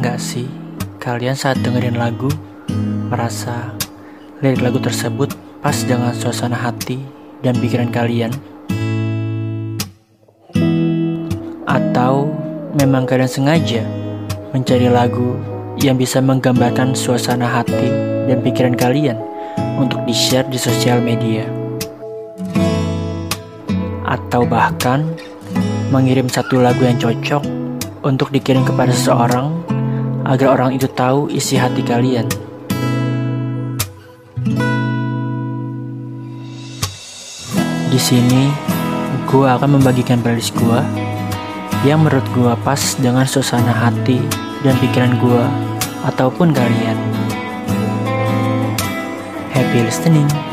nggak sih kalian saat dengerin lagu merasa lirik lagu tersebut pas dengan suasana hati dan pikiran kalian? Atau memang kalian sengaja mencari lagu yang bisa menggambarkan suasana hati dan pikiran kalian untuk di-share di sosial media? Atau bahkan mengirim satu lagu yang cocok untuk dikirim kepada seseorang agar orang itu tahu isi hati kalian. Di sini, gue akan membagikan playlist gue yang menurut gue pas dengan suasana hati dan pikiran gue ataupun kalian. Happy listening.